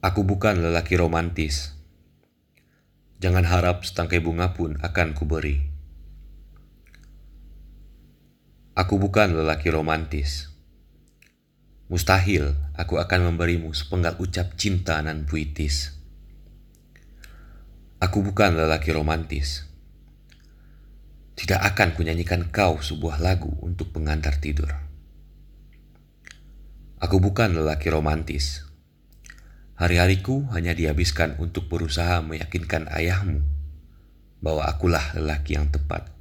Aku bukan lelaki romantis. Jangan harap setangkai bunga pun akan kuberi. Aku bukan lelaki romantis. Mustahil aku akan memberimu sepenggal ucap cinta nan puitis. Aku bukan lelaki romantis. Tidak akan kunyanyikan kau sebuah lagu untuk pengantar tidur. Aku bukan lelaki romantis. Hari-hariku hanya dihabiskan untuk berusaha meyakinkan ayahmu bahwa akulah lelaki yang tepat